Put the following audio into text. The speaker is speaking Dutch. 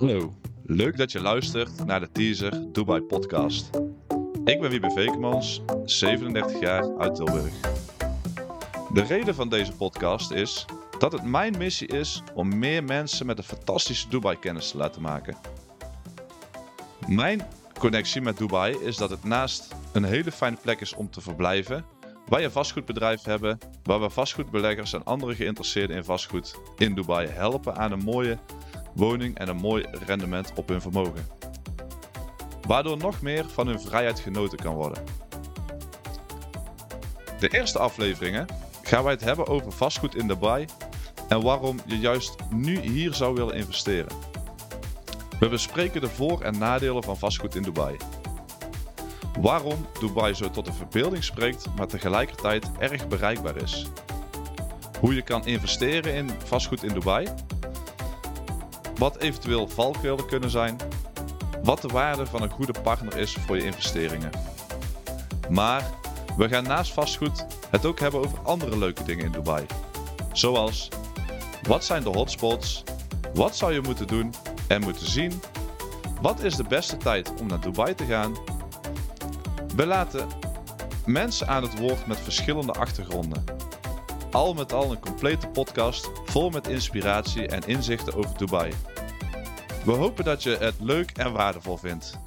Hallo, leuk dat je luistert naar de teaser Dubai podcast. Ik ben Wiebe Vekemans, 37 jaar uit Tilburg. De reden van deze podcast is dat het mijn missie is om meer mensen met een fantastische Dubai kennis te laten maken. Mijn connectie met Dubai is dat het naast een hele fijne plek is om te verblijven, wij een vastgoedbedrijf hebben waar we vastgoedbeleggers en andere geïnteresseerden in vastgoed in Dubai helpen aan een mooie woning en een mooi rendement op hun vermogen. Waardoor nog meer van hun vrijheid genoten kan worden. De eerste afleveringen gaan wij het hebben over vastgoed in Dubai en waarom je juist nu hier zou willen investeren. We bespreken de voor- en nadelen van vastgoed in Dubai. Waarom Dubai zo tot de verbeelding spreekt, maar tegelijkertijd erg bereikbaar is. Hoe je kan investeren in vastgoed in Dubai. Wat eventueel valkuilen kunnen zijn. Wat de waarde van een goede partner is voor je investeringen. Maar we gaan naast vastgoed het ook hebben over andere leuke dingen in Dubai. Zoals wat zijn de hotspots? Wat zou je moeten doen en moeten zien? Wat is de beste tijd om naar Dubai te gaan? We laten mensen aan het woord met verschillende achtergronden. Al met al een complete podcast vol met inspiratie en inzichten over Dubai. We hopen dat je het leuk en waardevol vindt.